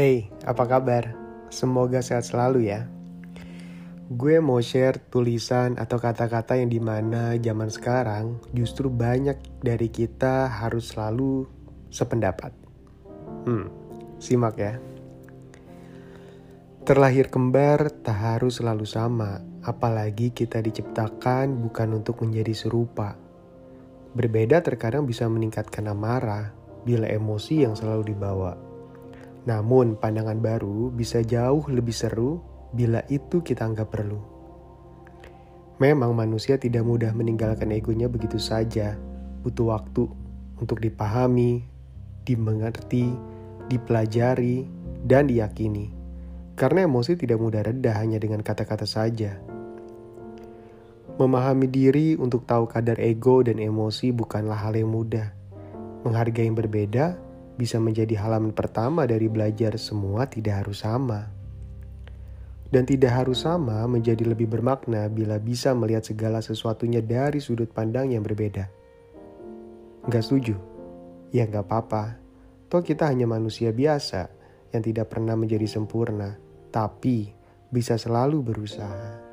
Hey, apa kabar? Semoga sehat selalu ya. Gue mau share tulisan atau kata-kata yang di mana zaman sekarang justru banyak dari kita harus selalu sependapat. Hmm, simak ya. Terlahir kembar tak harus selalu sama, apalagi kita diciptakan bukan untuk menjadi serupa. Berbeda terkadang bisa meningkatkan amarah bila emosi yang selalu dibawa namun pandangan baru bisa jauh lebih seru bila itu kita anggap perlu. Memang manusia tidak mudah meninggalkan egonya begitu saja, butuh waktu untuk dipahami, dimengerti, dipelajari, dan diyakini. Karena emosi tidak mudah reda hanya dengan kata-kata saja. Memahami diri untuk tahu kadar ego dan emosi bukanlah hal yang mudah. Menghargai yang berbeda bisa menjadi halaman pertama dari belajar semua tidak harus sama. Dan tidak harus sama menjadi lebih bermakna bila bisa melihat segala sesuatunya dari sudut pandang yang berbeda. Gak setuju? Ya gak apa-apa. Toh kita hanya manusia biasa yang tidak pernah menjadi sempurna, tapi bisa selalu berusaha.